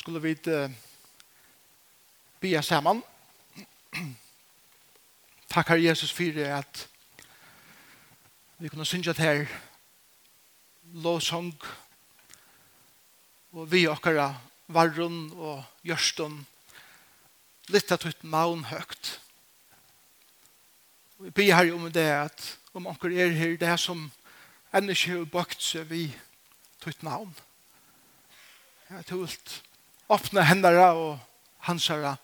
skulle vi uh, saman. Takk Takkar Jesus for at vi kunne synge til her lovsong og vi okkara varrun og gjørstun litt at ut maun høgt. Vi bia her om det at om onker er her det som enn ikke har bakt seg vi tutt maun. Jeg har tult åpne hendene og hansere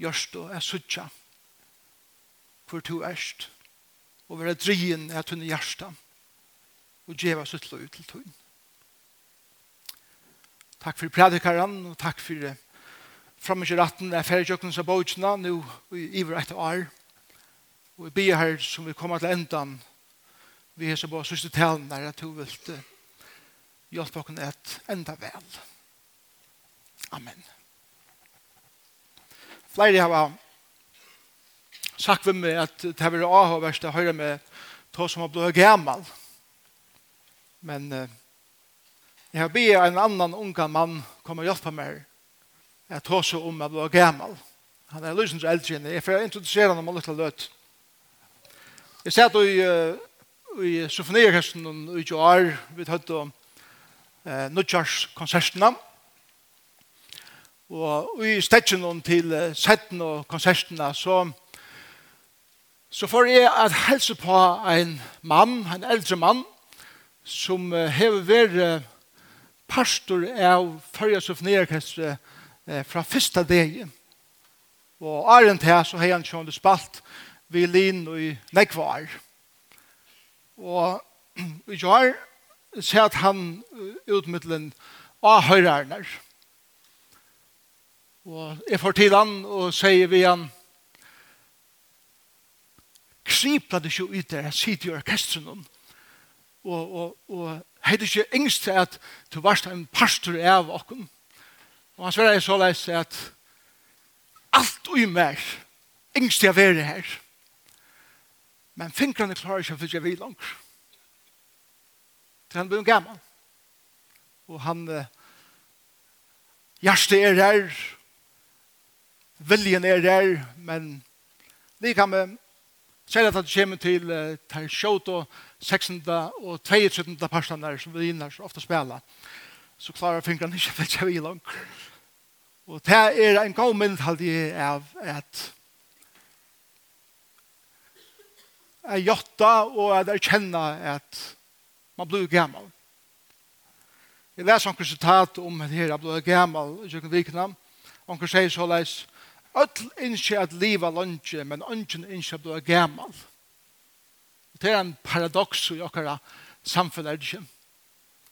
gjørst og er suttja for to erst og være drien er tunne hjärsta og djeva sutt lov til tunn. Takk for predikaren og takk for framme ratten er ferdig jøkken som bøtjene nå i iver etter år og vi ber her som vi kommer til endan vi er så bare sørste talen der at du vil hjelpe oss et enda vel. Takk. Amen. Flere har sagt ved meg at det har vært avhåverst å høre med to som har blitt gammel. Men uh, jeg har bedt en annan unga mann komme og hjelpe meg. at to som om jeg blått gammel. Han er lysens eldre enn Jeg får introdusere ham om litt løt. Jeg ser at i, uh, i symfonierhesten i Joar, vi tatt om eh, Nudjars konsertene. Og Og i stetjen til setten og konsertene så, så får jeg at helse på en mann, en eldre mann, som har vært pastor av Førja Sofnerkestre fra første dag. Og Arent til så har han kjønt spalt violin og i nekvar. Og i år ser at han utmiddelen av høyrerner. Og Og jeg får til han og sier vi han, kripla det ikke ut der, jeg sitter i orkestren og, og, og hei det ikke engst til at du varst en pastor av okken. Og han sverre så leis at alt ui mer, engst til å være her. Men fingrene klarer ikke for jeg vi langt. Til han blir gammel. Og han, hjertet er her, viljen er der, men vi kan med Særlig at det kommer til uh, til sjåt og 16. og 22. personer som vi inner så ofte spiller. så klarer fingrene ikke for ikke vi langt. Og det er en god mynd halde av at at jotta og at erkjenne at man blir gammal. Jeg leser noen sitat om at her, jeg blir gammal i kjøkken vikna. Onker sier så leis, Öll innskje at liva lunge, men ungen innskje at du er gammal. Det er en paradox i okkara samfunnet.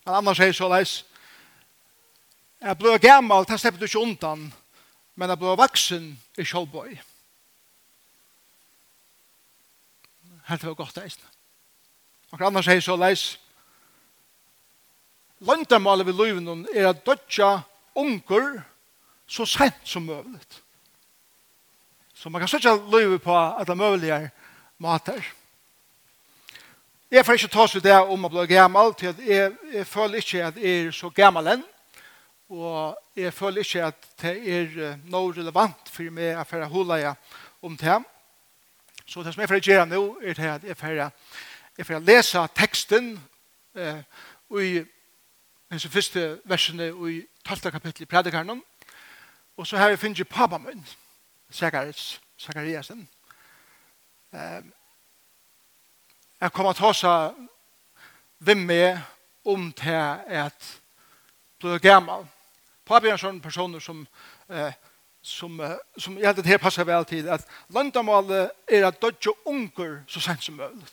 Men annars sier så leis, jeg blir gammal, det slipper du ikke undan, men jeg blir vaksen i kjolbøy. Helt var godt eisen. Og annars sier så leis, Løndamålet ved løyven er at dødja unger så sent som møvlet. Så man kan søtja løyve på at det mulig er mulige mater. Jeg får ikke ta seg det om å bli gammel, til at jeg, jeg føler ikke at jeg er så gammel enn, og jeg føler ikke at det er noe relevant for meg å jeg hula jeg om det. Så det som jeg får gjøre nå er det at jeg får, jeg får lese teksten eh, i den første versene i 12. kapittel i predikarnen, og så har jeg finnet pappa min. Og Zacharias, Zachariasen. Eh, jeg kommer til å ta hvem med om til at du er gammel. Papi er en sånn person som, eh, som, eh, som jeg held det her vel til, at landamålet er at dødje unger så sent som mulig.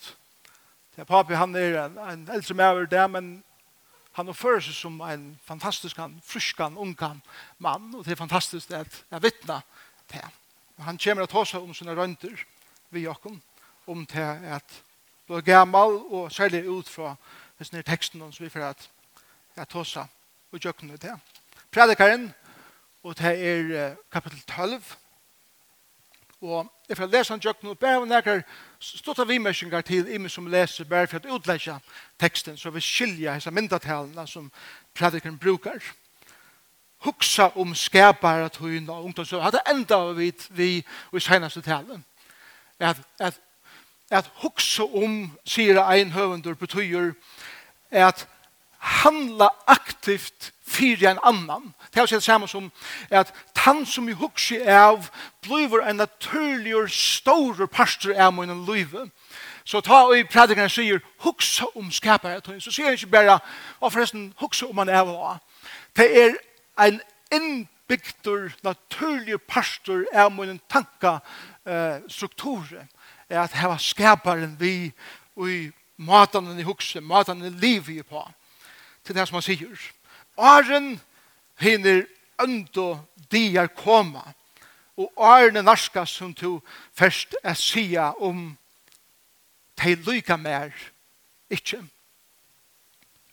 Det pappi han er en, en eldre maver der, men han oppfører seg som en fantastisk, han, fryskan, ungan mann, og det er fantastisk at jeg vittner til ham han kommer att ta sig om sina rönder vid Jakob om till att bli gammal och särskilt ut från den här texten som vi får att, att ta sig och gökna det. Predikaren og det er kapitel 12 og jeg får lese han tjøkken og bare nekker stått av imersinger til imen som leser bare for å utlegge teksten så vi skiljer disse myndatalene som predikeren brukar huksa om skapare tøyna og så Hadde enda vi, vi i senaste talen. At, at, at huksa om, sier ein høvendur, betyr at handla aktivt fyrir en annan. Det er det samme som at han som i hugsi av blir en naturlig og stor pastor av min liv. Så ta og i predikeren sier hugsa om skapare tøyna. Så sier han ikke bare, og forresten hugsa om han av. Det er en innbygdur, naturlig pastor av min tanka eh, struktur er at heva skaparen vi og i matan i hukse, matan i livet på til det som han sier. Åren hinner øndo diar koma og årene narska som to først er sia om de lyka mer ikke.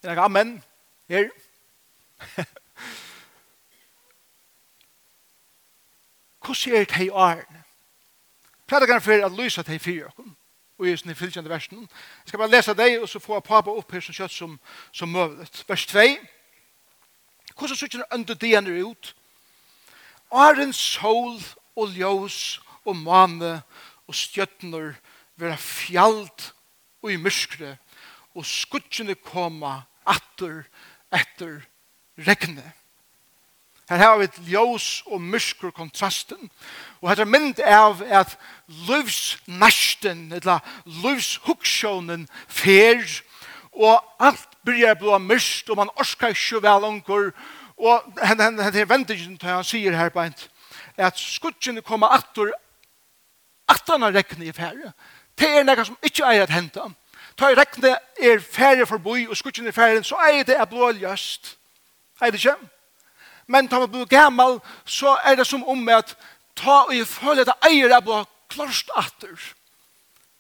Er det amen? Her. Hvordan er det hei årene? Prædikeren for at lysa til fire og i sånne fylkjende versen. Jeg skal bare lese deg, og så få pappa opp her som kjøtt som, som møvlet. Vers 2. Hvordan ser det under dien er ut? Åren sol og ljøs og mane og stjøtner være fjalt og i myskre, og skutsjene koma atter etter regnet. Her har vi et ljós og myrskur kontrasten. Og her er mynd av at løvsnasten, eller løvshuksjonen, fer, og alt byrjar blå myrst, og man orskar ikke vel onkur, og henne er vendingen til han sier her beint, at skutjene kommer attor, han rekne i færre. Det er nekka som ikke eier at henta. Ta i rekne er færre forbi, og skutjene er færre, så eier det er blå ljøst. Eier det ikke? men tar man blir gammal, så er det som om at ta og jeg føler at eier er bare klarst atter,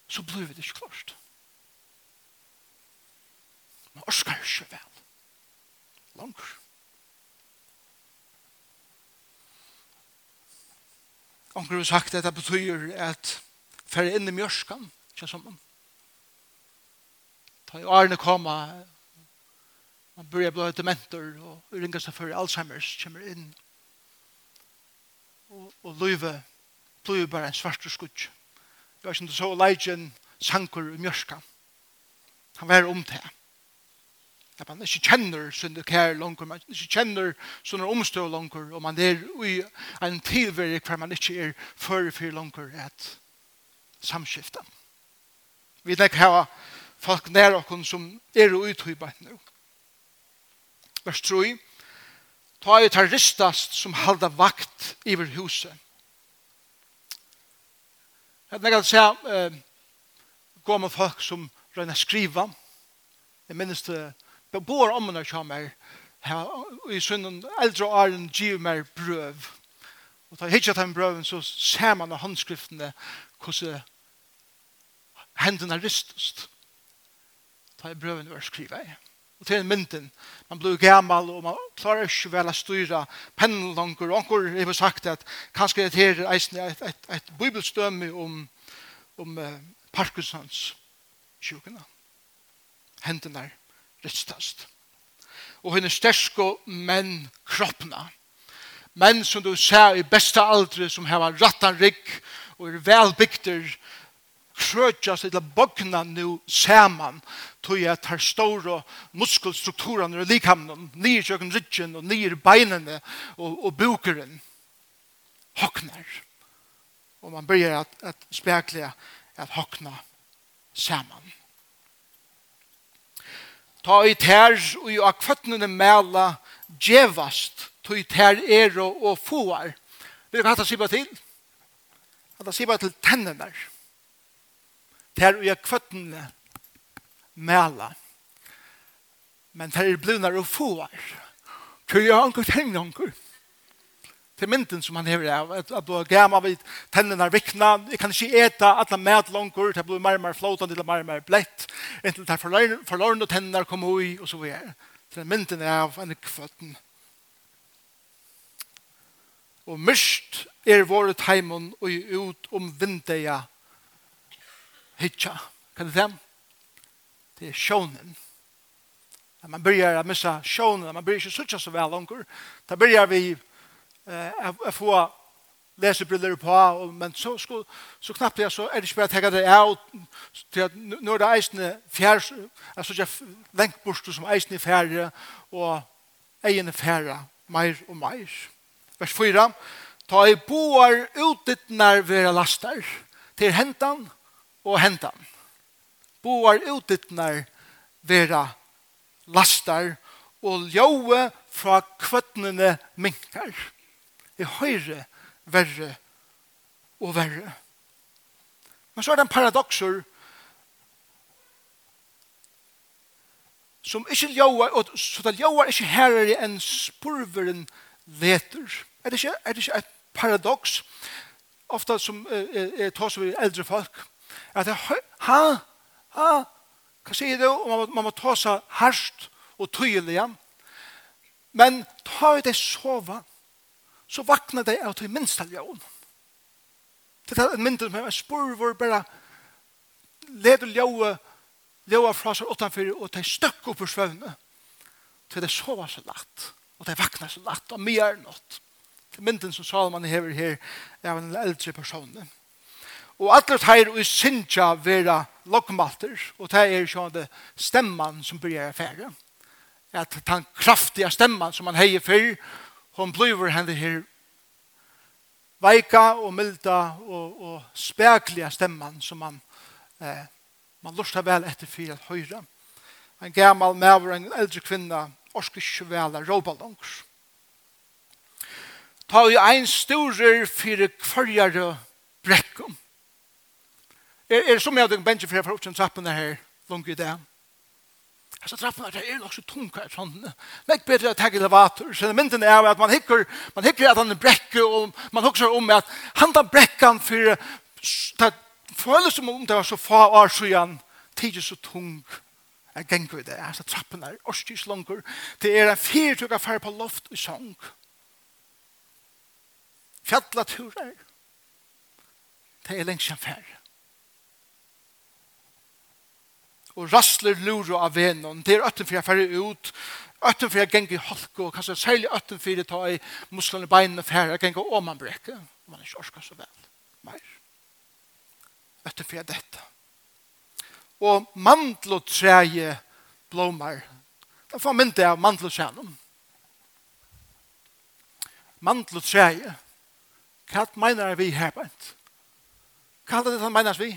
så blir det ikke klarst. Man orskar ikke vel. Langer. Onkel har sagt at det betyr at færre inn i mjørskan, ikke som man. Ta i årene koma Man börjar bli dementer mentor och ringa sig för Alzheimers kommer in. Och, och Luive blir bara en svart skudd. Jag vet inte så Elijah sankur i mjörska. Han var om det. Att man inte känner sin kär langer, man inte känner sina omstå langer, og man er i en tilverk hver man ikke er før for langer et samskifte. Vi tenker her folk nær oss som er utøybeid nå vers 3, ta i terroristast som halda vakt iver huset. Jeg tenker at jeg eh, går med folk som røyner skriva. Jeg minnes det, jeg bor om når jeg kommer her, i sønnen eldre åren giver meg brøv. Og da jeg hittet den brøven, så ser man av håndskriftene hvordan hendene ristest. Da er brøven var skriva i og til mynden. Man blir gammal, og man klarer ikke vel å styre pennelanker. Og anker har vi sagt at kanskje det her er et, et, et, et bibelstømme om, om uh, Parkinsons sjukene. Hendene er rettstast. Og hun er menn kroppene. Menn som du ser i beste aldre, som har rattan rygg og er velbygter, krøtjas til bogna nu saman tog jeg tar store muskelstrukturene i likhamnen nye kjøkken rytjen og nye beinene og, og bukeren hokner og man börjar at, at spekle at hokna saman. Ta i tær og i akvøttene mæla djevast tog i tær er og, og foar vil du hva hatt til? hatt å til tennene der er kvøttene mæla. Men der er blivnar og fåar. Så jeg anker tegn anker. Til mynden som han hever av, at at du er gamma vid tennene er vikna, jeg kan ikke eta alle mæt langer, det blir mer og mer flåtan, det blir mer og mer blett, inntil det er forlåren og tennene er kommet ui, og så videre. Til mynden er av en kvøtten. Og myst er våre teimen og ut om vindeia hitja. Kan det dem? Det er sjånen. Når man börjar att missa sjånen, man börjar inte suttja så väl långt. Då börjar vi eh, få lesebriller på, og, men så, så, så knappt jeg så er det ikke bare å tenke det av til at nå er det eisene fjær, altså ikke lengt bort som eisene fjærre, og egene fjærre, meir og meir. Vers 4, ta i boar utdittnar vera lastar, til hentan, og hentan. Boar utitnar vera lastar og ljóe fra kvötnene minkar. I høyre verre og verre. Men så er det en paradoxer som ikke ljóar, og så det ljóar ikke herre enn spurveren leter. Er det ikke, er det ikke et paradox? Ofta som eh, eh, tas over eldre folk, at jeg, ha, ha, hva sier du? Og man, man må ta seg harst og tydelig. Men ta i det sova, så vakna det av til minst aljon. Det er en mindre, som jeg spør hvor bare leder ljøa, ljøa fra seg utenfor og det er støkk opp i svøvnet. Til det sova så lagt og det vakna så lagt og mye er nått. Det er mynden som Salman hever her, av en eldre person. Og alle teir og sinja vera lokmalter, og det er sjående stemman som byrjar affære. At den kraftiga stemman som han heier fyrr, hon blir henne her veika og milda og, og spekliga stemman som man, eh, man lustar vel etter fyrir at høyra. En gammal maver, en eldre kvinna, orsk ikke vel råpa langs. Ta jo ein storer fyrir kvarjare brekkum Er, er som jeg hadde en bensje for jeg får opp til trappen her, lunge i det. Altså trappen her, det er nok så tungt her, sånn. Nek bedre å tagge elevator. Så det mynden er at man hikker, man hikker at han er brekke, og man hukker om at han tar brekkan for det føles som om det var så få år siden, tid så tung. Jeg ganger i det, altså trappen her, årstis langer. Det er en fyrtugga fær på loft i sång. Fjallat turer. Det er lengst en færre og rassler lura av venon. Det er øtten for jeg færre ut, øtten for jeg geng i halko, og kanskje særlig øtten for jeg tar i musklene beinene færre, jeg geng og man brekker. Man er ikke orska så vel. Mer. Øtten for jeg dette. Og mandlo treje blomar. Da får mynda av Mandlo treje, Hva mener vi her? Hva er det som mener vi?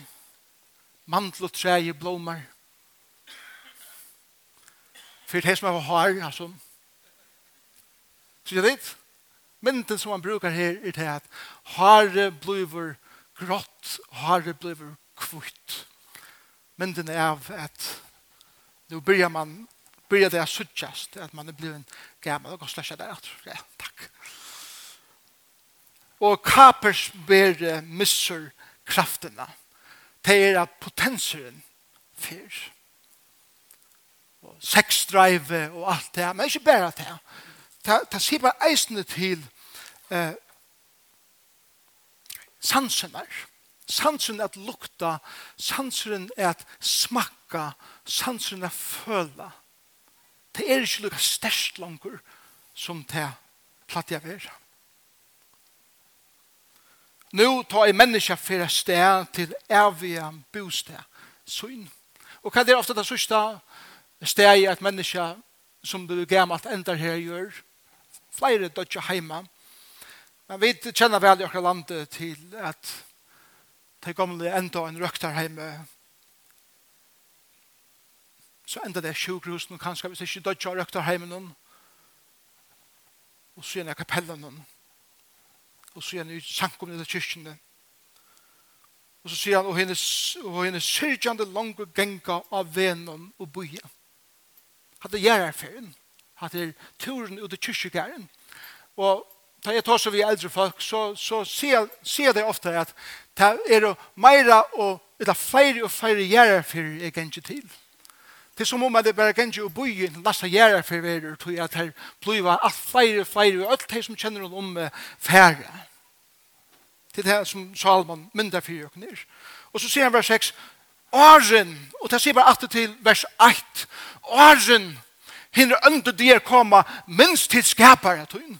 Mandelotreie blomar. Mandelotreie blomar For det som er har altså. Så jeg vet, mynden som man brukar her, er det at hare bliver grått, hare bliver kvitt. Mynden er av at nu börjar man börjar det suttjast att man är blivit gammal och slasha där. Ja, tack. Och kapers ber missar krafterna. Det är att potenseren fyrs og sexdrive og alt det, men ikke bare det. Det, det sier bare eisende til eh, sansen der. Sansen er at lukta, sansen er at smakka, sansen er at føla. Det er ikke lukka størst langer som det platt jeg vera. Nå tar jeg menneska fyrir sted til evige bosted, syn. Og hva er det ofte det sørste? steg at menneska som du gammalt endar her gjør, flere dødja heima. Men vi kjenner vel i okra landet til at det gamle enda en røktar heima så enda det sjukhusen og kanskje hvis ikke dødja røktar heima noen og så gjerne kapellen noen og så gjerne sankum i kyrkjene og så sier han og henne og hennes syrkjande langt genga av venen og boja hatt det gjør erfaren, hatt det turen ut i kyrkjegæren. Og da jeg tar så vi eldre folk, så, så ser, ser det ofte at det er meira og det er feire og feire gjør erfaren jeg gjenger til. Det er som om det bare gjenger å bo i en lasta gjør erfaren tror at det blir alt feire og feire og alt det som kjenner noen om fære. Det er det som Salman myndar fyrir og nir. Og så sier han vers 6, Åren, og det sier bare alltid til vers 8, åren hinner under de er koma minst til skapare tøyn.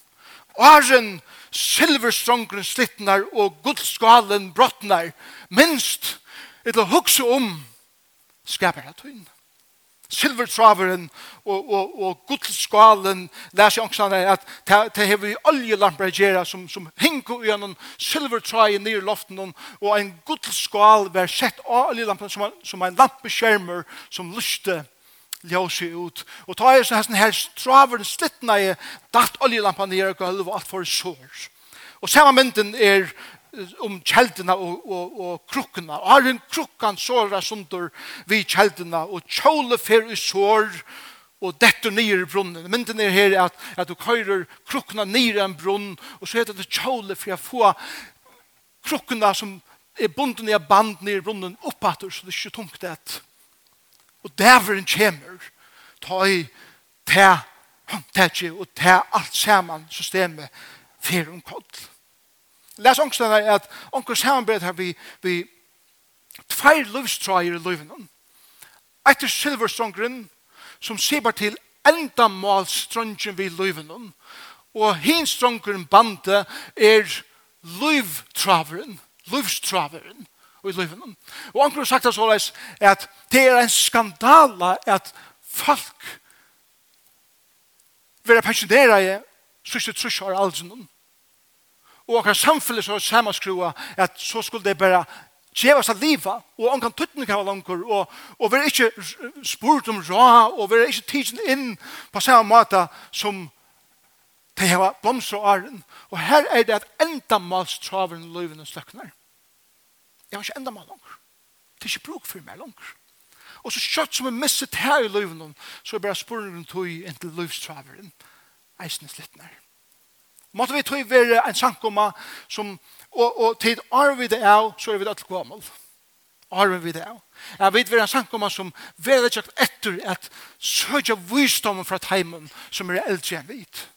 Åren silverstrongren slittnar og gudskalen brottnar minst til å hugsa om skapare tøyn. Silvertraveren og, og, og gudskalen lær seg også at det har vi oljelamper gjerra som, som hinker gjennom silvertraje nir loften og en gudskal var sett av oljelamper som, som en lampeskjermer som lyste ljøse ut. Og ta er sånn her straver slittene i datt oljelampen i gulv og alt for sår. Og samme mynden er om kjeldene og, og, og krukkene. Og har en krukkan såra sunder við kjeldene, og kjole fer i sår, og dette nýr i brunnen. Mynden er her at, at du køyrer krukkene nýr i en brunn, og så heter det kjole for å få krukkene som er bunden i band nyer i brunnen oppater, så det er ikke tungt det. Og dæveren kommer, ta i ta håndtetje og ta alt saman systemet fyrir om kodl. Les ångsten er at ångsten samarbeid her vi, vi tveir løvstrøyer i løyvenen. Etter silverstrongren som sibar til endamalstrøngen vi løyvenen og hin strongren bande er løvtraveren, løvstraveren i livet. Og anker har sagt det såleis at det er en skandala at folk vil pensjonere i sørste trusje av alderen. Og anker samfunnet så samanskrua at så skulle det bare djeva seg livet, og han kan tøttene kava langkur, og, og vi er ikke spurt om ra, og vi er ikke tidsen inn på samme måte som de heva blomster og æren. Og her er det at enda malstraveren løyvene sløkner. Jeg har ikke enda meg langer. Det er ikke bruk for meg langer. Og så kjøtt som er misset her i løven, så er bare spørre rundt tog inn til løvstraveren. Eisen er slittner. Måtte vi tog være en sankoma som, og, og tid arvid det av, så er vi alt gammel. Arvid vi det av. Jeg vet vi er en sankoma som veldig kjøkt etter at søkja visdommen fra teimen som er eldre enn vit.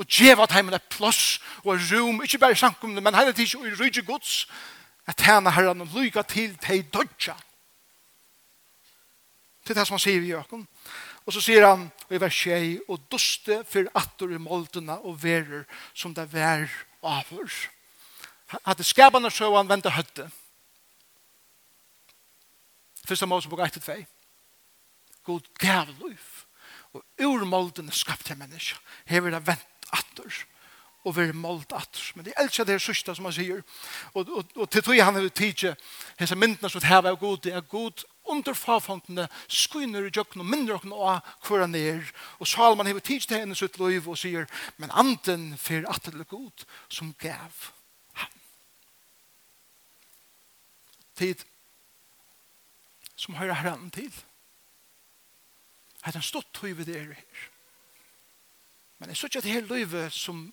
og djeva at heimen er plass og rum, ikke bare i samkomne, men heller tid i rydde gods, at tjene herren og lykke til til dødja. Det er det som han sier i øken. Og så sier han i vers 6, og duste for atter i moldene og verer som det vær avhør. At det skapende så han vente høtte. Første Mosebok 1-2. God gav liv. Og ur moldene skapte mennesker. Hever det vent atter og være målt at. Men det er elsker det sørste som han sier. Og, og, og til tog han er tidsi, hese myndene som her var god, det er god under farfondene, skuiner i jøkken og mindre åkken og hver han er. Og Salman har tidsi til henne sitt liv og sier, men anden fyr at det er god som gav han. Tid som hører herren til. Hette han stått høyve det her. Men jeg synes ikke at det her livet som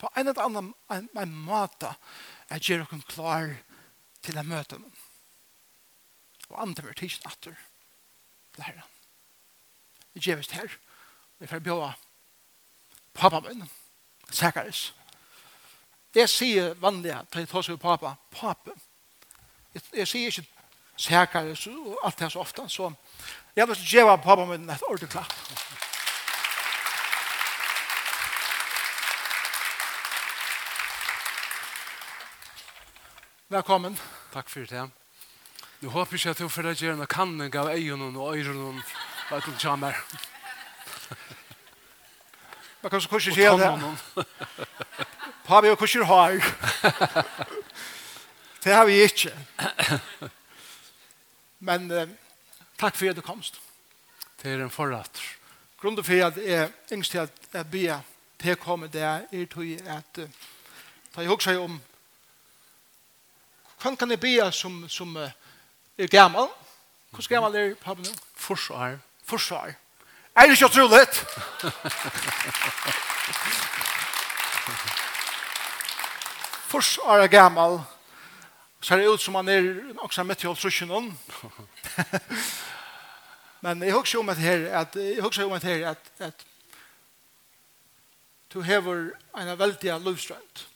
på en eller annen en, en måte er gjør dere klar til å møte dem. Og andre var tidsen atter til herren. Vi gjør oss her. Vi får bjøre pappa min, Sakaris. Jeg sier vanlig at jeg tar seg pappa, pappa. Jeg, jeg sier ikke Sakaris og alt det så ofte, så jeg vil gjøre pappa min et ordentlig klapp. Velkommen. Takk for det. Nå håper jeg at du får gjøre noe kanning av øynene og øyrene og at du kommer. Men kanskje hvordan kanskje det. Pavi og kanskje har. Det har vi ikke. Men eh, takk for at du komst. Det er en forratt. Grunnen for at jeg yngst til at jeg blir å komme det er til at uh, da jeg husker om Hvem kan jeg be som, som uh, er gammel? Hvor gammel er pappa nå? Forsvar. Forsvar. Er det ikke utrolig? Forsvar er gammel. Så er det ut som han er også midt i halvtrusjonen. Men jeg husker om at her, at, jeg husker om at her, at, at du hever en veldig lovstrønt.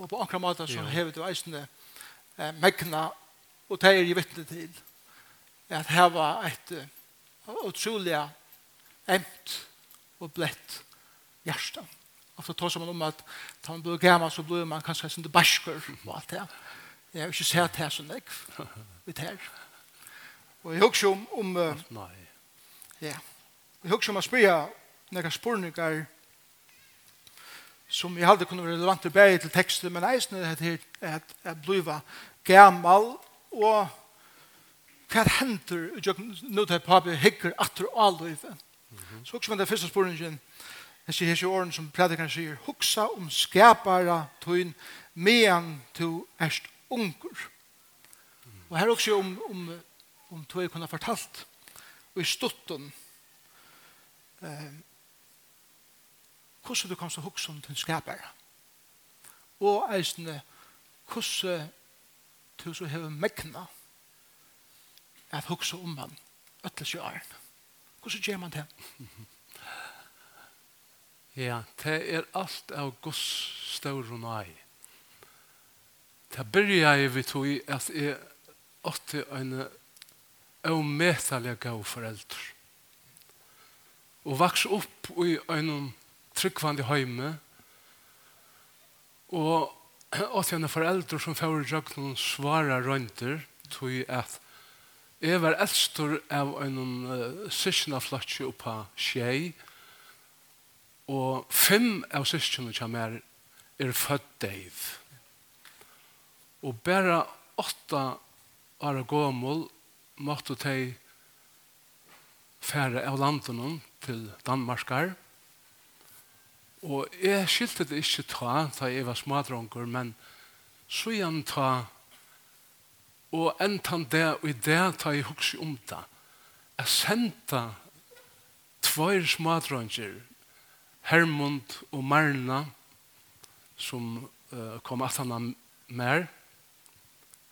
Og på akkurat måte så hever du eisende eh, megna, og det er jeg vittne til, at her var et utrolig emt og blett hjerte. Og så tar man om at da man blir gammel, så blir man kanskje sånn basker og alt det. Jeg har ikke sett det som jeg vet her. Og jeg husker om... om Nei. Ja. Jeg husker om å spørre noen spørninger som jeg aldri kunne være relevant til bære til tekstet, men eisen er at, at, at bliva gammal og hva hender nå til papi hikker atter og aløyve. Så også man det første spørningen, jeg sier hese åren som predikeren sier, huksa om skapara tøyn mean to erst unger. Og her også om, om, om tøy kunne fortalt, og i stutten, eh, hvordan du kan så huksa om tøyn skapara. Og eisne hvordan du så hever mekna at hugsa om han ötla sjøren. Hvordan gjør man det? ja, det er alt av Guds og nei. Det byrja jeg vidt tog at jeg åtte en avmetelig gav foreldre. Og vaks opp i en tryggvandig heime og og til foreldre som får noen svare rønter, tog at jeg var eldstor av en uh, sysna flotje oppa skjei, og fem av sysna som er er født deiv og bare åtta år gammel måtte de fære av landene til Danmarkar. og Og jeg skilte det ikke ta, da jeg var smadronker, men så igjen ta, og entan det, og i det ta jeg hukse om det. Jeg sendte tvær smadronker, Hermund og Marna, som uh, kom at han mer,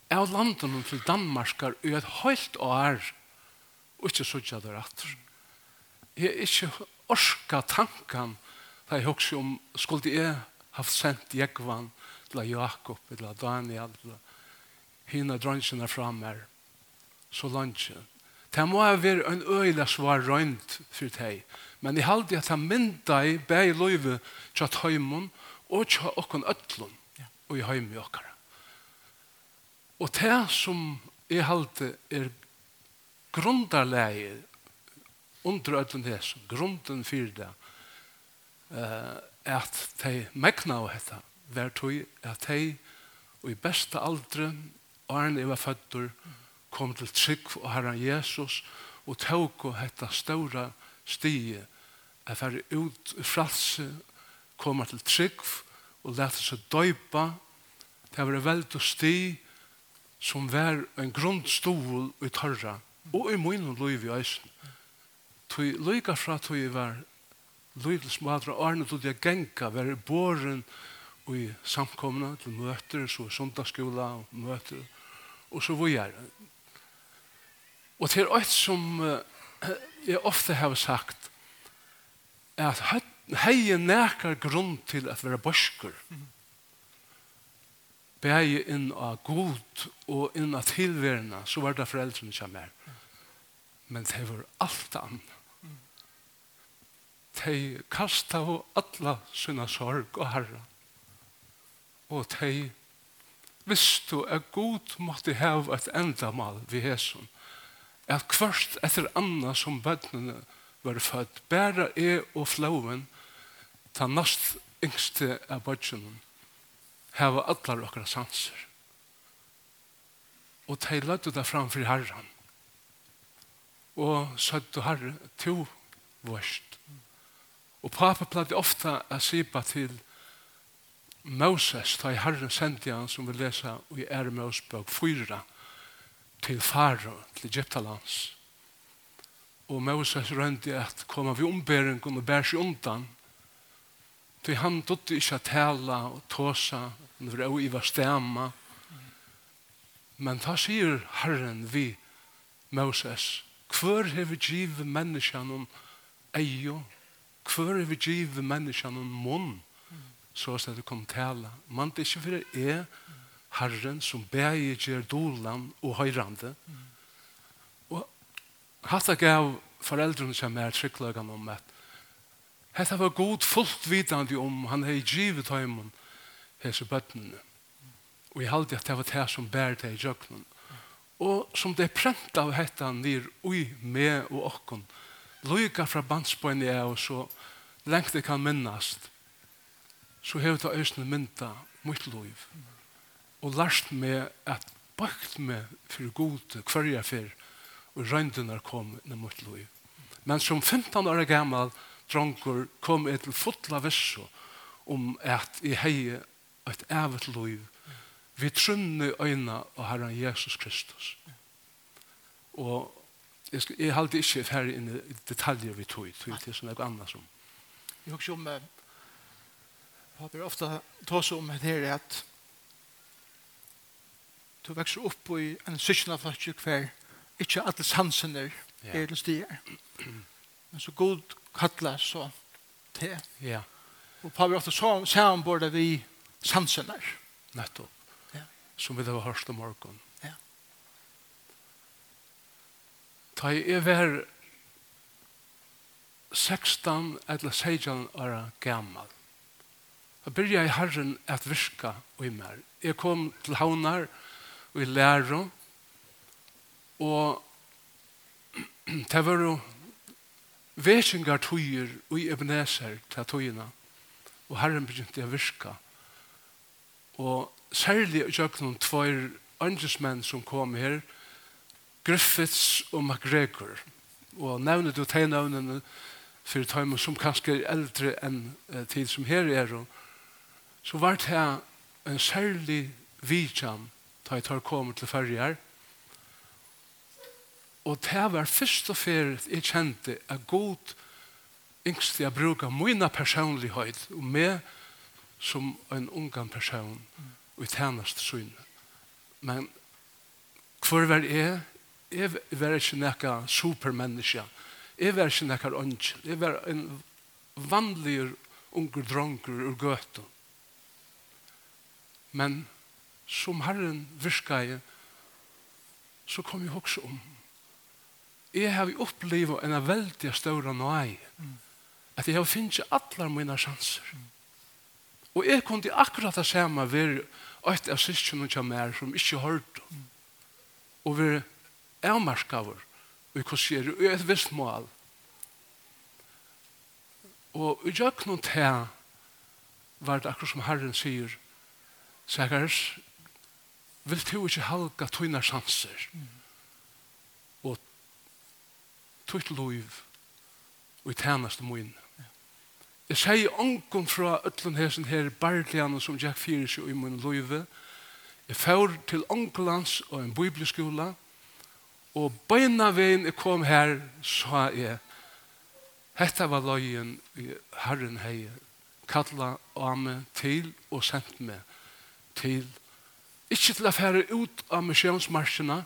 av har landet noen til Danmarkar i et høyt år, og ikke så ikke det rett. Jeg er ikke orska tankan Da jeg husker om, skulle jeg ha sendt Jekvann til Jakob, til Daniel, til hina drønnsene fram her, så langt. Det må ha vært en øyla svar røynt for deg. Men jeg halte at han mynda i bæg løyve tja tøymon og tja okkon ötlun og i høymi okkara. Og det som jeg halte er grundarleie under ötlun hesson, grunden fyrir det, uh, at de megna av hetta var tog at de og i beste aldre åren jeg var fødder kom til trygg og herran Jesus og tog og hetta større stige er færre ut i fralse koma til trygg og lette seg døypa det var veldig sti som var en grunnstol i tørra og i munnen lov i eisen Tui, lyga fra tui var løyvles måter og Arne til det genka, være båren og i samkomna til møter, så sundagsskola og møter, og så vujar. Og til er som jeg ofte har sagt, er at hei nekar grunn til at være borskur. Begge inn av god og inn av tilværende, så var det foreldrene som er. Men det var alt annet de kasta av alla sine sorg og herre. Og de visste at god måtte ha et endamal vi hesson. At kvart etter anna som bøttene var født, bæra e og flauen, ta nast yngste av bødnene, heva allar okra sanser. Og tei lødde det framfor herran. Og sødde herre, to vårst Og pappa pleide ofta å sipa til Moses, da i Herren sendte han som vi lesa i Ære Mosebøk 4 til Faro, til Egyptalands. Og Moses rønte at koma vi ombering og bære seg undan. Så han dotte ikke å tale og tåsa, når i var stemme. Men da sier Herren vi Moses, hver har vi givet menneskene om eio Hvor er vi givet menneskene noen munn så at det kom tale? Man det er ikke for det er Herren som beger gjør dolan og høyrande. Og hatt jeg gav foreldrene som er tryggløkene om at Hetta var god fullt vidande om han hei givet heimen hese bøttene. Og jeg halde at det var det som bær det i jøkkenen. Og som det er prent av hetta nir ui, med og okkon, loika fra bandsbøyne er og så lengt jeg kan minnast, så har jeg ta øyne mynda mot liv. Og lært meg at bakt meg for god hver jeg fyr, og røyndene kom inn mot liv. Men som 15 år gammal dronker kom jeg til fotla vissu om at jeg hei et evet liv vi trunne øyna av Herren Jesus Kristus. Og jeg, skal, jeg halte ikke ferdig inn i detaljer vi tog, tog til sånn noe annet som. Jeg husker om Pater ofta tås om det her at du vekser opp i en syskna flotje hver ikke alle sansene er til stier. Men så god kattler så til. Ja. Og Pater ofta så samborda vi sansene. Nettopp. Ja. Som vi det var hørst om morgen. Ja. Ta i er 16 eller 16 år gammal. Jeg byrja i Herren at virka og i mer. Jeg kom til Havnar og i Læro og det var jo vekingar tøyer og i Ebenezer til tøyene og Herren begynte å virka og særlig i jøkken tvær andresmenn som kom her Griffiths og McGregor og nevnet du tegnavnene for tøyme som kanskje er eldre enn tid som her er, så var det en særlig vidjan da jeg tar kommer til ferger. Og det var først og først jeg kjente at god yngst jeg bruker mine personlighet og meg som en ungan person og i tjeneste syn. Men hvor var jeg? Jeg var ikke noen supermenneske. Jeg Jeg var ikke nekkar ønsken. Jeg var en vanlig unger dronker ur gøten. Men som Herren virka jeg, så kom jeg også om. Jeg har opplevd en veldig større nøy. At jeg har finnet alle mine sjanser. Og jeg kunne akkurat det samme være et av sysken som er som ikke hørte. Og være avmarskaver og hva skjer i et visst mål. Og i jøknum til var det akkurat som Herren sier, Sækars, vil du ikke halga tøyna sanser og tøyt loiv og i tænaste moin. Jeg sier ongen fra ötlun hesen her barlianen som Jack fyrir seg i min loive. Jeg fyr til ongelands og en bibelskola og Og beina veien jeg kom her, sa jeg, hetta var løyen i Herren hei, kalla ame til og sendt meg til, ikke til å fære ut av misjonsmarsjene,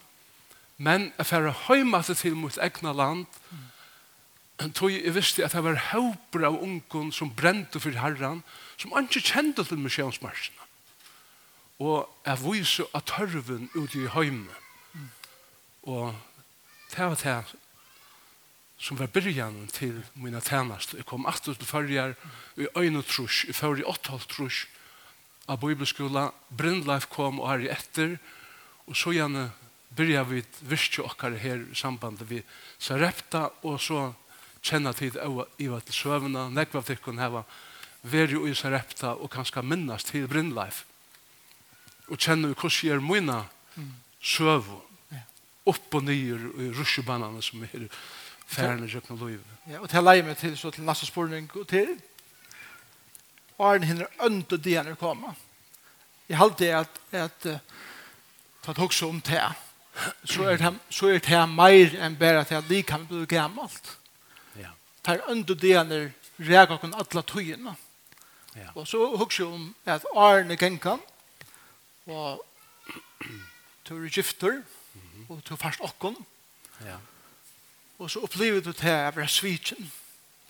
men å fære høymatet til mot egna land, tog jeg visste at det var høyper av ungen som brente for herren, som ikke kjente til misjonsmarsjene. Og jeg viser at tørven ute i høymet Og det var det som var byrjan til mina tænast. Jeg kom 8 til fyrjar i øyne trus, i fyrir åttal trus av bibelskola. Brindleif kom og er i etter, og så gjerne byrja vi virkje okkar her i samband vi Sarepta, og så kjenna tid av Iva til Søvna, nekva av tikkun heva veri i Sarepta og kanska minnast til Brindleif. Og kjenna vi hvordan er mina søvu, upp och ner i ruschebanan som är färden i kökna liv. Ja, och till lejmen till så till nästa spårning och till och den hinner önt och denar komma. Jag har alltid att, att, att ta tag också om det så är det så är det mer än bara att jag lika kan bli gammalt. Ja. Tar önt det denar räkar kon alla tøyene. Ja. Och så hugger om att Arne Genkan och Tori Gifter. Ja og til fast okken. Ja. Og så opplever du til å være svitsen.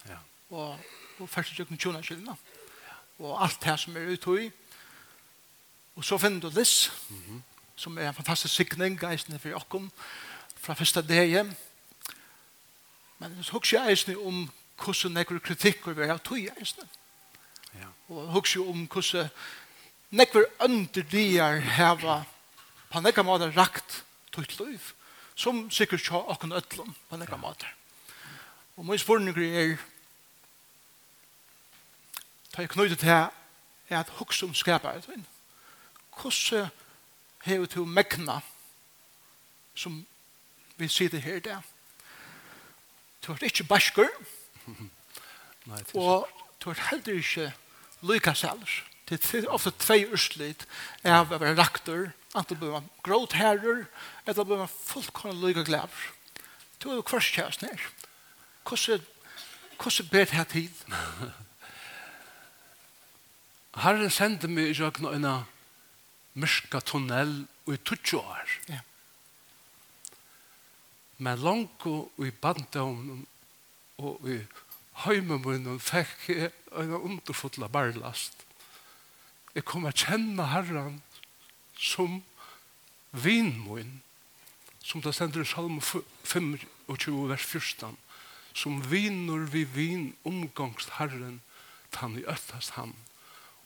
Ja. Og, og først og å tjona skyldene. Ja. Og alt det som er ute i. Og så finner du Liss, mm -hmm. som er en fantastisk sikning, geisende for okken, fra første dag Men så husker jeg eisende om hvordan nekker kritikker vi har tog eisende. Ja. Og husker jeg om hvordan nekker ønderdier heva på nekker måte rakt tøyt liv, som sikkert ikke har akkurat ødelen på en egen måte. Og min spørning er, ta jeg knyttet til er at huksom om et. Hvordan hever du mekna som vi sitter her der? Du er ikke basker, og du er heller ikke lykaseller. Det er ofte tvei urslit av å være raktor Ante blir man gråt herrer, eller blir man fullkomna lyga glæver. Du er jo kvarskjæst nær. Hvordan ber det her tid? Herren sendte meg i røkna en mørka tunnel i 20 år. Ja. Men langt og i bandom og i heimemunnen fikk jeg en underfotla barlast. Jeg kom å kjenne herren som vinmoen, som det stender i salm 25, vers 14, som vinur vi vin omgangst Herren, tann i øttast han.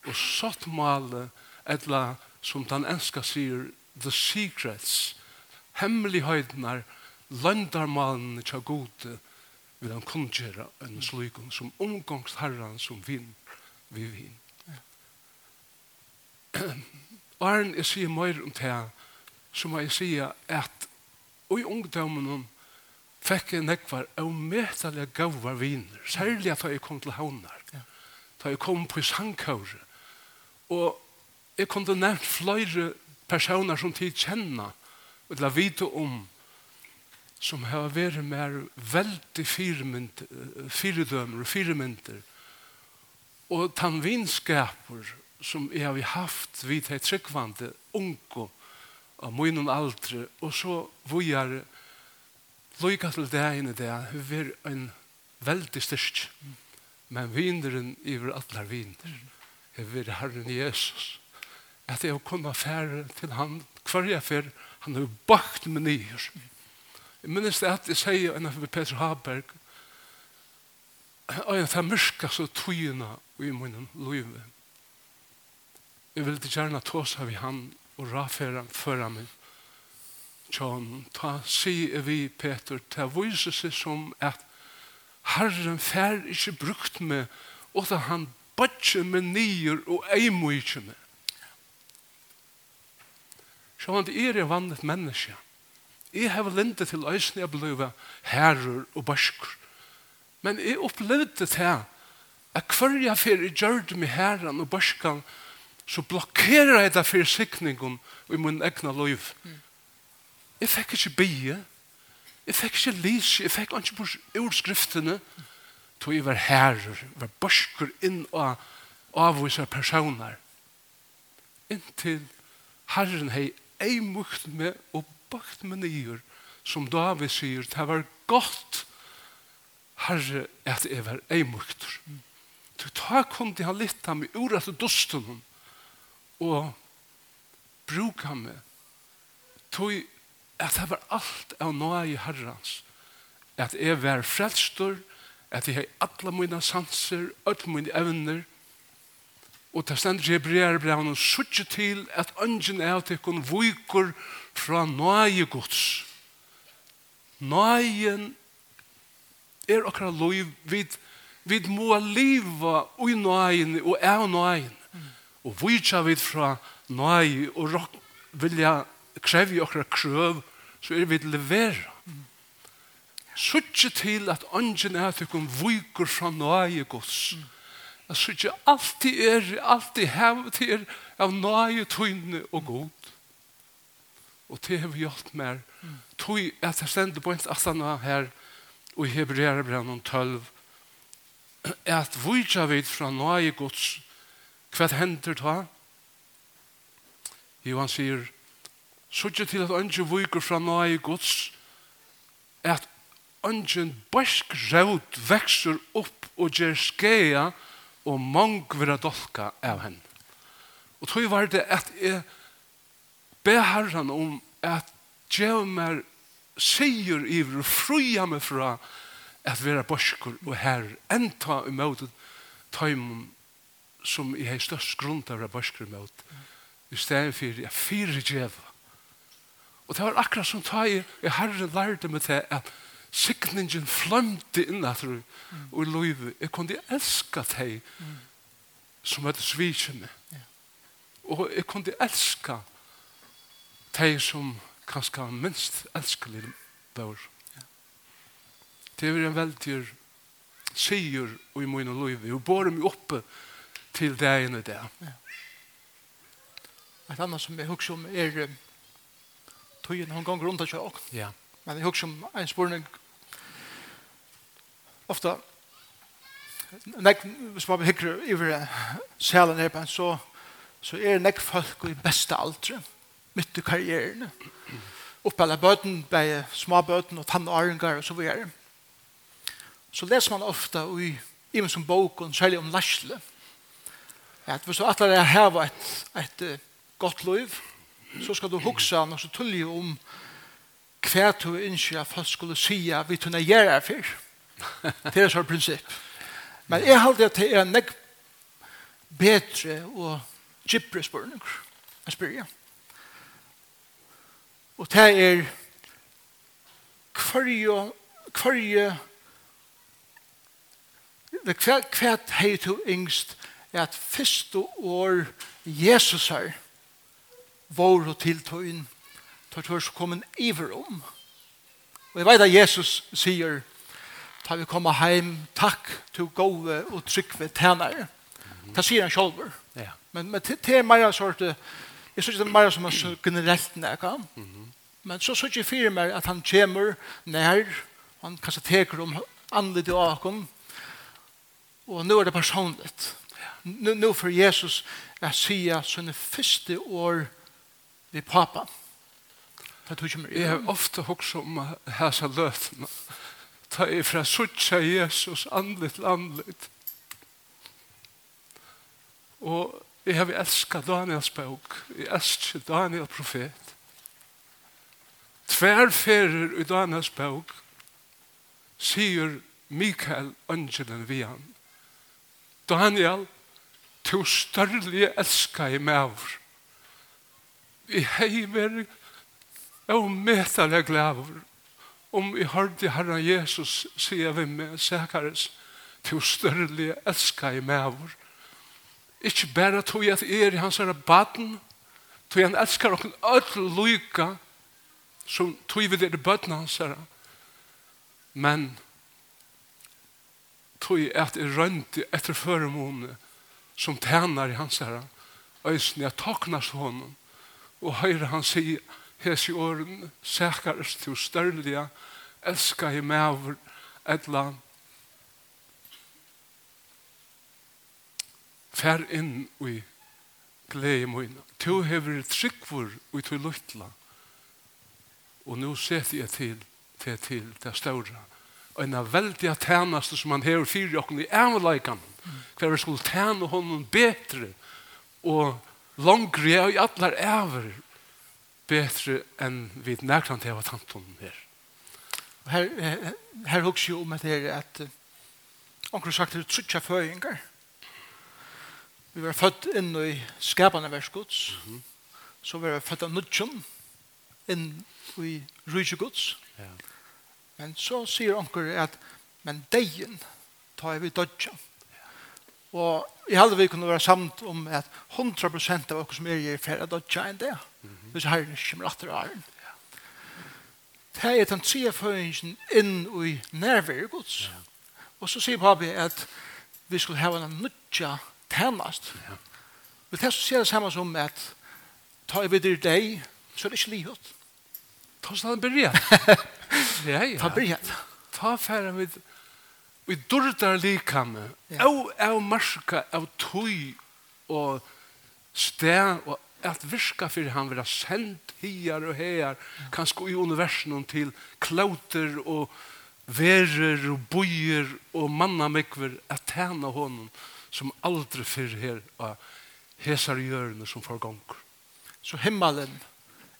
Og sått male, etla, som den enska sier, the secrets, hemmelighøydenar, landarmalen tja gode, vil han kundgjera en slukon som omgangst Herren som vin vi vin. Arn jeg sier mer om det her, så må jeg si at i ungdommen fikk jeg nekvar av møtelige gavar viner, særlig at jeg kom til havnar, da jeg kom på sangkåret, og jeg kom til nevnt flere personer som tid kjenner, og la vite om, som har vært mer veldig firedømer og firemynter. og tanvinskaper som jeg har haft vid det tryggvande unge av munnen aldre og så vujar lykka til det ene det er en veldig styrst men vinderen iver atler vinder jeg vil Herren Jesus at jeg kunne fære til han hver jeg fær han har bakt med nyer jeg minnes det at jeg sier enn for Peter Haberg og jeg tar mørka så tøyene i munnen løyven Jeg vil ikke gjerne ta oss av han og rafere han før han min. Tjån, ta si vi, Peter, ta vise seg som at Herren fær ikke brukt meg, og da han bøtje med nyer og eimo ikke med. Tjån, det er jeg vannet menneske. Jeg har linde til øyne jeg ble herrer og bøsker. Men jeg opplevde det her, at hver jeg fyrir gjørte med herren og bøskene, så blokkerer jeg det for sikningen i min egna liv. Jeg fikk ikke bie, jeg fikk ikke lys, jeg fikk ikke på ordskriftene, tog jeg var herrer, var børsker inn og avvise personer. Inntil herren hei ei mukt med og bakt med nyer, som David sier, det var godt herre at jeg var ei mukt. Mm. Ta kom til han litt av meg ur til dusten henne og bruka meg. Tog at det var alt av noe i herrens at jeg var frelstor at jeg har alle mine sanser alle mine evner og det stender i brev brev og suttje til at ønsken er at jeg kun viker fra noe gods noe er akkurat lov vid, vid må liva i noe og er noe og vidtja vid fra nøy og rock, vilja krevi okra krøv, så er vi levera. Suttje til at ånden er at vi viker fra nøye gods. Jeg suttje alltid er, alltid hev til er av nøye tøyne og god. Og det har vi gjort mer. Tøy at jeg stender på en asana her og i Hebreerbrennen 12 at vidtja vid fra nøye gods Hva hender ta? Jo, han sier, Sutje til at ønske viker fra nøye gods, at ønsken bæsk rød vekser opp og gjør skea, og mang vera dolka av henne. Og tog var det at jeg be herran om at gjør meg sier i og fruja meg fra at vera borskur og herr enta i møtet tøymum som jeg har størst grunn til å være børskere mot, i stedet for jeg fyrer djeva. Og det var akkurat som ta i, jeg herre lærte meg til at sikningen flømte innatter og i løyve. Jeg kunne elska deg som hadde sviket. Og jeg kunne elska deg som kanskje minst elskelig bør. Det var en veldig sier i mine løyve. Jeg bor meg oppe til deg enn det. Ja. Et annet som jeg husker om er tøyen hun ganger rundt av sjåk. Ja. Men jeg husker om en spørning ofte nek, hvis man hikker over selen her, så, så er nek folk i beste aldre, midt i karrieren. Oppe alle bøten, bei småbøten og tannåringar og så videre. Så leser man ofta i, i som bok, og særlig om Larsle, at hvis du atler er heva et, et godt liv, så skal du hugsa noe så tullig om hva du ønsker at folk skulle si at vi tunne gjøre er for. Det er sånn prinsipp. Men jeg halte at det er en nek bedre og gypre spørning spør spyrja. Og det er hverje hverje hva hva hva yngst hva at første år Jesus her vår og tiltøyen tar tør så kom en iver om. Og jeg vet at Jesus sier ta vi komme heim, takk til gode og trygve tænare. Det sier han selv. Ja. Men, men det er mer sort jeg synes det er mer som er generelt nækka. Men så synes jeg fyrir meg at han kommer nær, han kanskje teker om andre til åkken, og nå er det personligt nu nu for Jesus att säga sånne første år ved pappa. Det tog ikke mer. Jeg har ofte också om hæsa løtene. Ta i fra sucha Jesus andligt landligt. Og jeg har elsket Daniels bok. Jeg elsker Daniel profet. Tverferer i Daniels bok sier Mikael Angelen Vian. Daniel, to størlige elska i mævr. Vi hei veri og metale glævr om vi hørte Herren Jesus sier vi med Sekaris to størlige elska i mævr. Ikke bare tog jeg at er i hans herre baden, tog han elskar okken ødel luika som tog vi det i bøtten hans herre. Men tog jeg at jeg rønte etter føremåne som tænar i hans herre, øysen jeg taknas honom, og høyre han sier, hes i åren, sækares til størlige, elska i mæver, etla, fer inn i glede mine. Tu hever tryggvor i tu luttla, og nu setter jeg til, til, til, til større, og en av veldige tænaste som han hever fyrir okken i avleikan, hver vi skulle tjene honom betre og langre og i allar æver betre enn vi nærkant heva tantonen her. Her, her, her hugsi jo om at det er at onkur sagt det er trutja føyingar. Vi var født inn i skapande verskots. Mm -hmm. Så var vi født av nudjum inn i rujtjegods. Ja. Men så sier onkur at men deien tar vi dodjan. Og jeg halde vi kunne være samt om at 100% av oss som er i ferie dødja enn det. Hvis herren ikke kommer atter av herren. Det er den tre føringen inn i nærvære gods. Og så sier Pabi at vi skulle ha en nødja tennast. Men det sier det samme som at ta i videre deg, så er det ikke livet. Ta oss til den ja. Ta berget. Ta færre med Vi durdar likame, au au marska, au tui og sted og at virka fyrir han vera sendt hier og her, kanskje i universen til klauter og verer og bojer og mannamekver at tæna honom som aldri fyrir her og hesar hjørne som forgongur. Så himmelen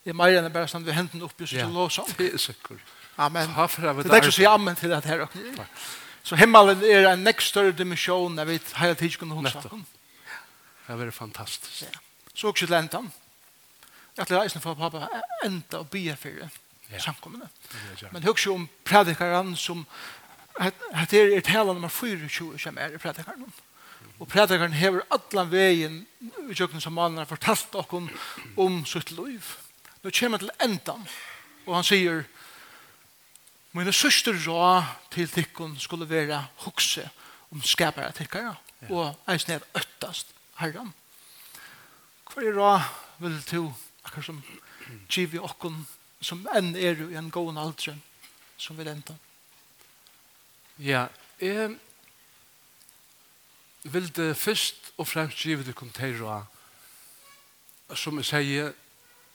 er meir enn bare sånn vi henten oppi og så låsa. Det er sikkert. Amen. Det er ikke å si amen til det her. Takk. Så himmelen er en nekst større dimensjon jeg vi hele tiden kunne hun Nettopp. om. Det var fantastisk. Ja. Så også til enda. Jeg til reisen for pappa enda og bia for. Ja. Samkommende. Ja, ja. Men husk om predikeren som at det er tala nummer 24 som er i predikeren. Og predikeren hever alle veien i kjøkkenen som mannen har fortalt dere om sitt liv. Nå kommer han til enda og han sier Mine sørste rå til tikkun skulle være hukse om skapare tikkara og eisen er øttast herran. Hva er rå vil du akkur som givi okkun som enn er i en gåen aldre som vil enda? Ja, jeg vil det først og fremst givi det kom til rå som jeg sier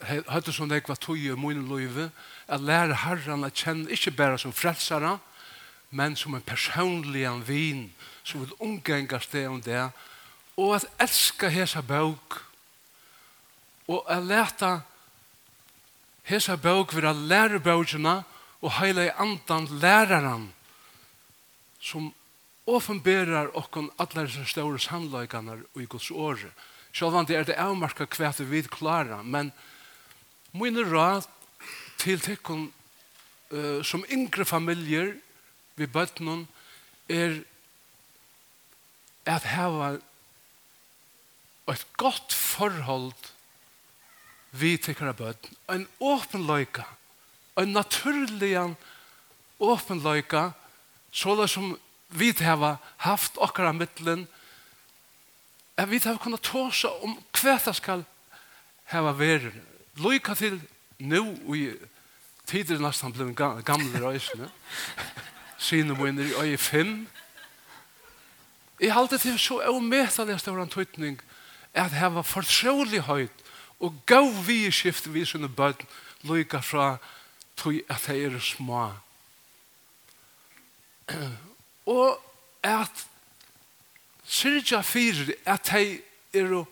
høyde som jeg var tog i min liv, at lære herren å kjenne, ikke bare som frelsere, men som en personlig vin, som vil omgengast det om det, og at elska hesa bøk, og at leta hesa bøk vil lære bøkene og heila i andan læreren, som offenberar okkon allar disse store sannløyganar og i Guds åre. det er det avmarka kvært vi klara, men min råd til tekken uh, som yngre familier vi bøttenen er at hava et godt forhold vi tekkere bøtten. En åpen løyka, en naturlig åpen løyka, så som vi hava haft okkara mittlen, at vi hava kunnet tåsa om hva det skal hava vært Loika til nu i tider nesten ble gamle røysene. Sine minner i øye fem. Jeg halte til så ometelig stor antutning at her var fortrolig høyt og gav vi i skift vi sine bøten loika fra tog at de er små. og at syrja fyrir at de er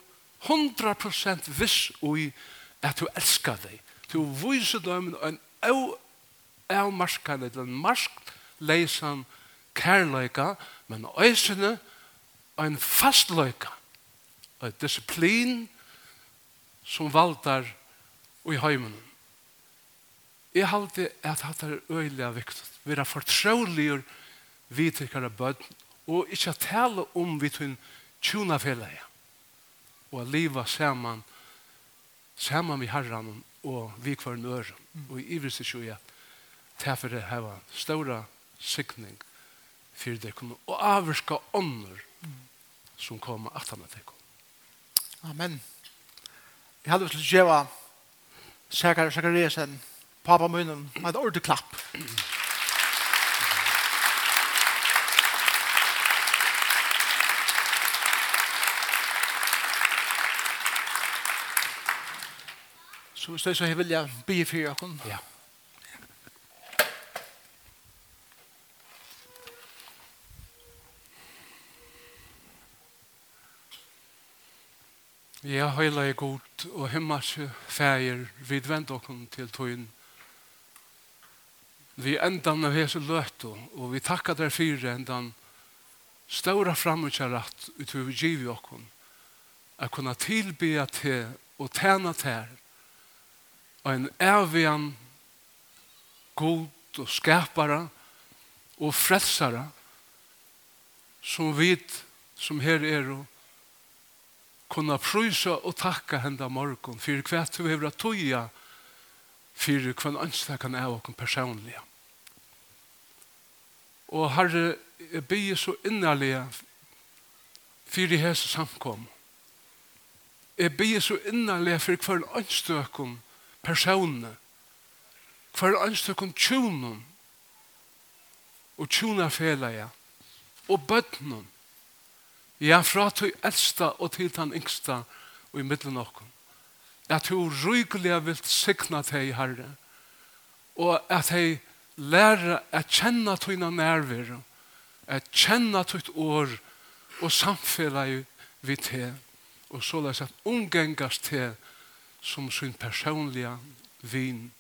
100% viss og i at du elskar deg. Du viser dem en avmarskande, en marskleisan kærløyka, men øysene en fastløyka, en disiplin som valtar i heimen. Jeg halte at hatt er øyelig viktig. Vi er fortrøyligur vidtikkare bøtt, og ikke tale om vi tunn tjuna felleie, og liva saman, Saman vi herran og vi kvar nøren. Og i ivrig sysjoja, derfor det heva ståra sikning for det kommer og avvirka ånder som kommer at han er Amen. Jeg hadde til å gjøre gjeva Sakariasen, pappa munnen, med et ordentlig klapp. Så hvis det så vil jeg be for dere. Ja. Ja, høyla er god, og himmarske feir, vi dvend okkur til tøyen. Vi endan av hese løtu, og vi takkar der fyrir endan ståra framutjarat utover givi okkur, a kunna tilbya til og tæna tær, en evian god og skapare og frelsare som vit som her er og kunna prysa og takka henda morgon fyrir kvært vi hefur at tøya fyrir kvann anstakkan av okkur personliga. Og herre, jeg bygger så innerlig fyrir hese samkom. Jeg bygger så innerlig fyrir hvern anstakan personene, hver anstøkken tjunen, og tjuna felaja, og bøtnen, ja, fra til eldsta og til den yngsta, og i middelen okken. At du rygelig vil sikna deg, herre, og at jeg lærer å kjenne tøyna nærvære, å kjenne tøyt år, og samfellet vi til, og så løs at omgengast til, som sin personliga vin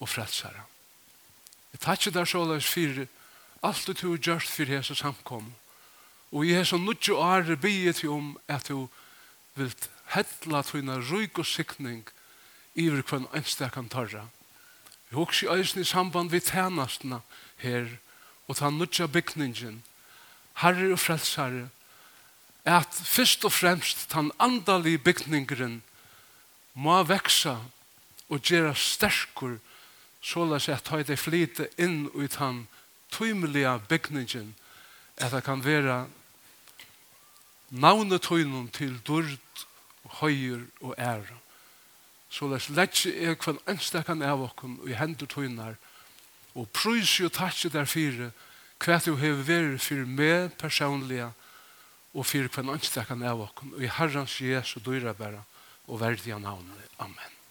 og frelsare. Jeg takkje der såleis for alt du har gjort for hese samkom. Og i hese nudjo åre bygge til om at du vil hedla tøyna ryg og sikning en kvann enstakan tarra. Vi hoks i eisen i samband med tænastna her og ta nudja bygningin herre og frelsare at fyrst og fremst tan andalige bygningren må veksa og gjera sterkur seg at høy det flyte inn i den tøymelige bygningen at det kan være navnetøynen til dørd, høyer og ære. Såleis letje er kvann ønstekan av okken og i hendur tøyner og prøys jo dere fire hva du har vært for meg personlige og fyrir kvann ønstekan av okken og i Herrens Jesu og verð vi av navnet. Amen.